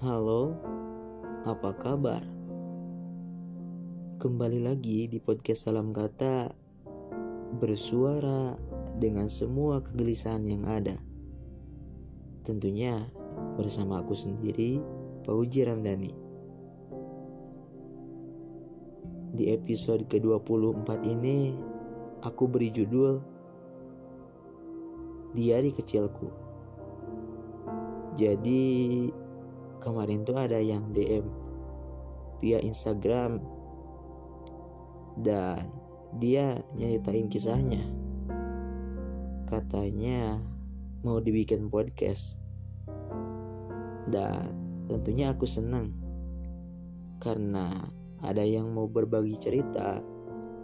Halo, apa kabar? Kembali lagi di podcast Salam Kata Bersuara dengan semua kegelisahan yang ada. Tentunya bersama aku sendiri, Pauji Ramdhani. Di episode ke-24 ini, aku beri judul Diari Kecilku. Jadi kemarin tuh ada yang DM via Instagram dan dia nyeritain kisahnya. Katanya mau dibikin podcast. Dan tentunya aku senang karena ada yang mau berbagi cerita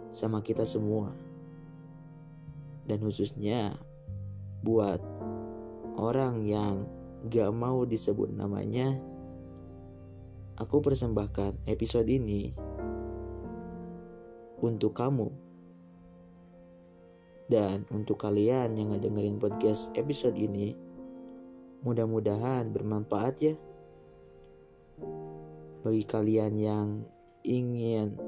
sama kita semua. Dan khususnya buat orang yang gak mau disebut namanya, aku persembahkan episode ini untuk kamu. Dan untuk kalian yang ngedengerin podcast episode ini, mudah-mudahan bermanfaat ya. Bagi kalian yang ingin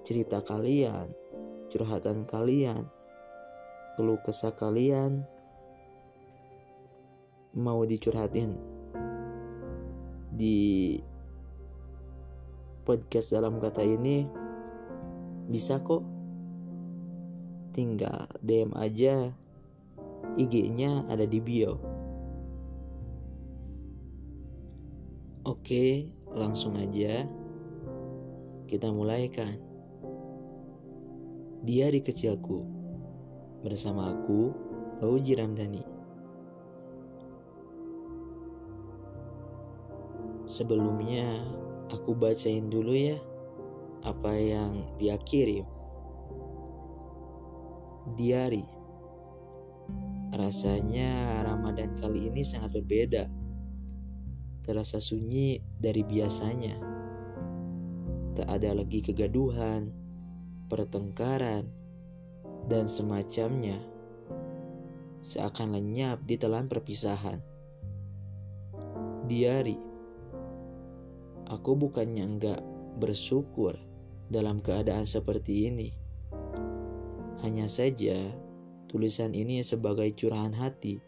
cerita kalian, curhatan kalian, keluh kesah kalian, mau dicurhatin di podcast dalam kata ini bisa kok. Tinggal DM aja IG-nya ada di bio. Oke langsung aja kita mulai kan Diari kecilku bersama aku Pauji Ramdhani Sebelumnya aku bacain dulu ya apa yang dia kirim. Diari. Rasanya Ramadan kali ini sangat berbeda. Terasa sunyi dari biasanya. Tak ada lagi kegaduhan, pertengkaran, dan semacamnya. Seakan lenyap di telan perpisahan. Diari Aku bukannya enggak bersyukur dalam keadaan seperti ini. Hanya saja, tulisan ini sebagai curahan hati.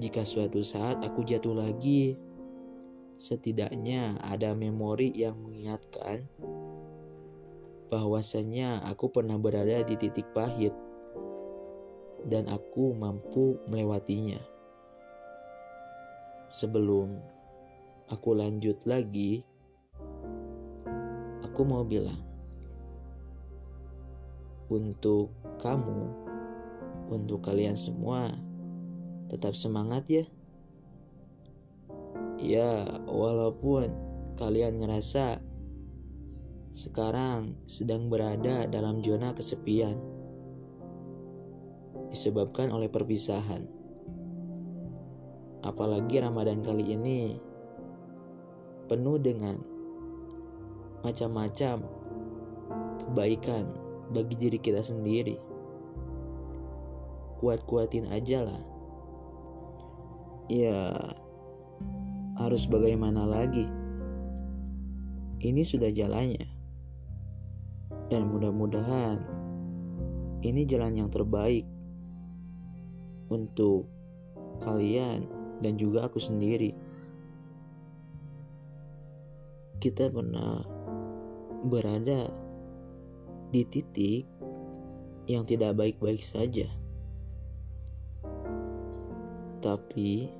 Jika suatu saat aku jatuh lagi, setidaknya ada memori yang mengingatkan bahwasanya aku pernah berada di titik pahit dan aku mampu melewatinya. Sebelum aku lanjut lagi, aku mau bilang untuk kamu, untuk kalian semua, tetap semangat ya. Ya, walaupun kalian ngerasa sekarang sedang berada dalam zona kesepian disebabkan oleh perpisahan. Apalagi Ramadan kali ini penuh dengan macam-macam kebaikan bagi diri kita sendiri. Kuat-kuatin aja lah. Ya, harus bagaimana lagi? Ini sudah jalannya. Dan mudah-mudahan ini jalan yang terbaik untuk kalian dan juga aku sendiri kita pernah berada di titik yang tidak baik-baik saja. Tapi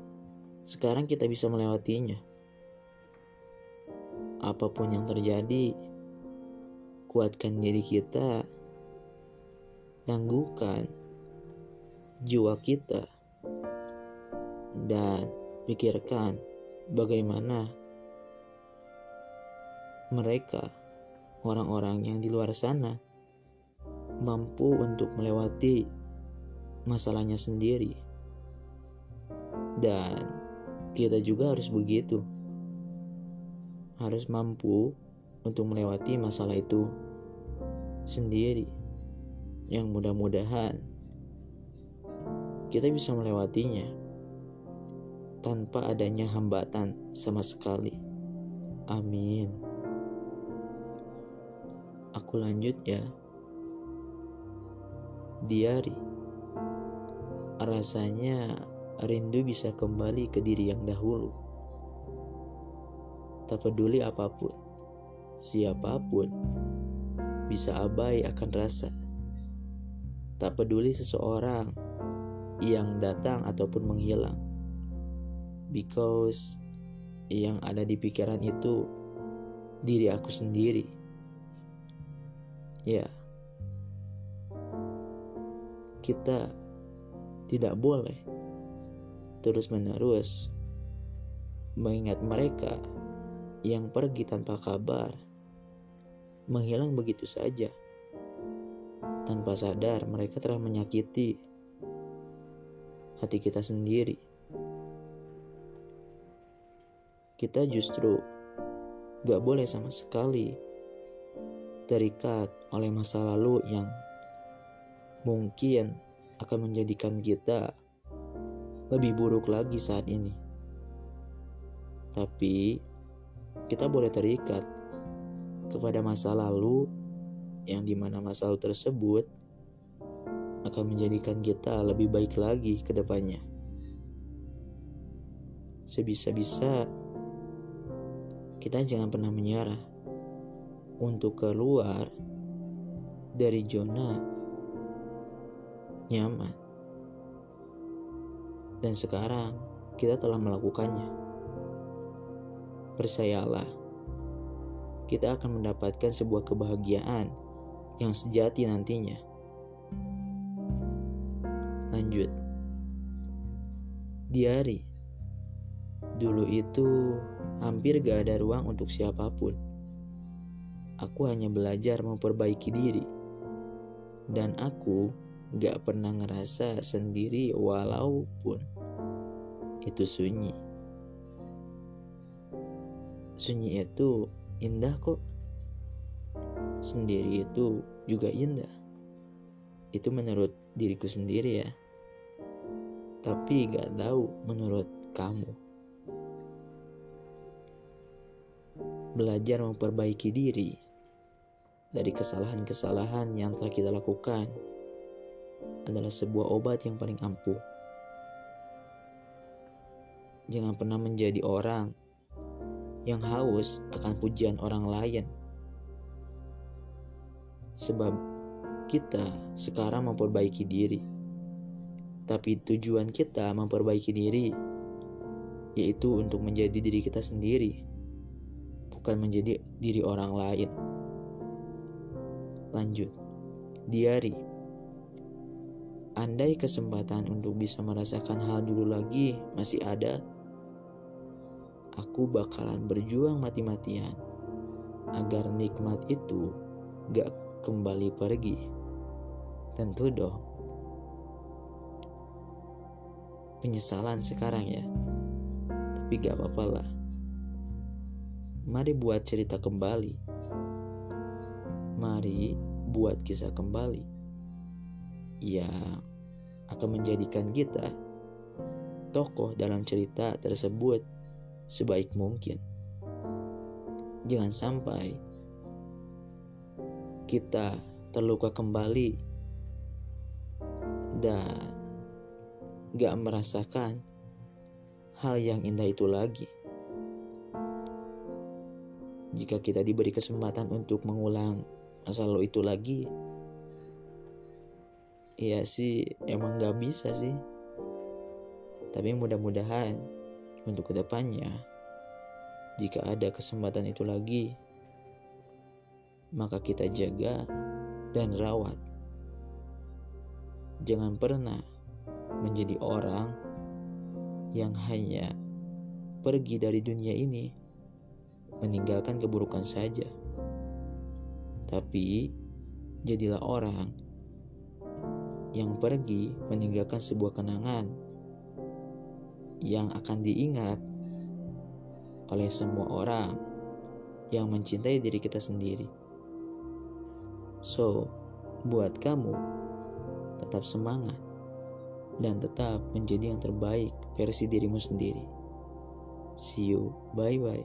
sekarang kita bisa melewatinya. Apa pun yang terjadi, kuatkan diri kita, tangguhkan jiwa kita, dan pikirkan bagaimana mereka, orang-orang yang di luar sana, mampu untuk melewati masalahnya sendiri, dan kita juga harus begitu, harus mampu untuk melewati masalah itu sendiri, yang mudah-mudahan kita bisa melewatinya. tanpa adanya hambatan sama sekali. Amin. Aku lanjut ya. Diari. Rasanya rindu bisa kembali ke diri yang dahulu. Tak peduli apa pun, siapa pun bisa abai akan rasa. Tak peduli seseorang yang datang ataupun menghilang. Because yang ada di pikiran itu diri aku sendiri. Ya. Kita tidak boleh terus-menerus mengingat mereka yang pergi tanpa kabar, menghilang begitu saja. Tanpa sadar, mereka telah menyakiti hati kita sendiri. Kita justru gak boleh sama sekali terikat oleh masa lalu yang mungkin akan menjadikan kita lebih buruk lagi saat ini. Tapi kita boleh terikat kepada masa lalu yang di mana masa lalu tersebut akan menjadikan kita lebih baik lagi ke depannya. Sebisa-bisa kita jangan pernah menyerah untuk keluar dari zona nyaman. Dan sekarang kita telah melakukannya. Percayalah, kita akan mendapatkan sebuah kebahagiaan yang sejati nantinya. Lanjut. Diari. Dulu itu hampir gak ada ruang untuk siapa pun. Aku hanya belajar memperbaiki diri. Dan aku gak pernah ngerasa sendiri walaupun itu sunyi. Sunyi itu indah kok. Sendiri itu juga indah. Itu menurut diriku sendiri ya tapi gak tahu menurut kamu. Belajar memperbaiki diri dari kesalahan-kesalahan yang telah kita lakukan adalah sebuah obat yang paling ampuh. Jangan pernah menjadi orang yang haus akan pujian orang lain. Sebab kita sekarang memperbaiki diri tapi tujuan kita memperbaiki diri yaitu untuk menjadi diri kita sendiri, bukan menjadi diri orang lain. Lanjut, diari. Andai kesempatan untuk bisa merasakan hal dulu lagi masih ada, aku bakalan berjuang mati-matian agar nikmat itu gak kembali pergi. Tentu dong penyesalan sekarang ya. Tapi gak apa-apa lah. Mari buat cerita kembali. Mari buat kisah kembali. Ya, akan menjadikan kita tokoh dalam cerita tersebut sebaik mungkin. Jangan sampai kita terluka kembali dan gak merasakan hal yang indah itu lagi. Jika kita diberi kesempatan untuk mengulang masa lalu itu lagi, ya sih emang gak bisa sih. Tapi mudah-mudahan untuk ke depannya, jika ada kesempatan itu lagi, maka kita jaga dan rawat. Jangan pernah menjadi orang yang hanya pergi dari dunia ini meninggalkan keburukan saja. Tapi jadilah orang yang pergi meninggalkan sebuah kenangan yang akan diingat oleh semua orang yang mencintai diri kita sendiri. So, buat kamu tetap semangat dan tetap menjadi yang terbaik versi dirimu sendiri. See you, bye bye.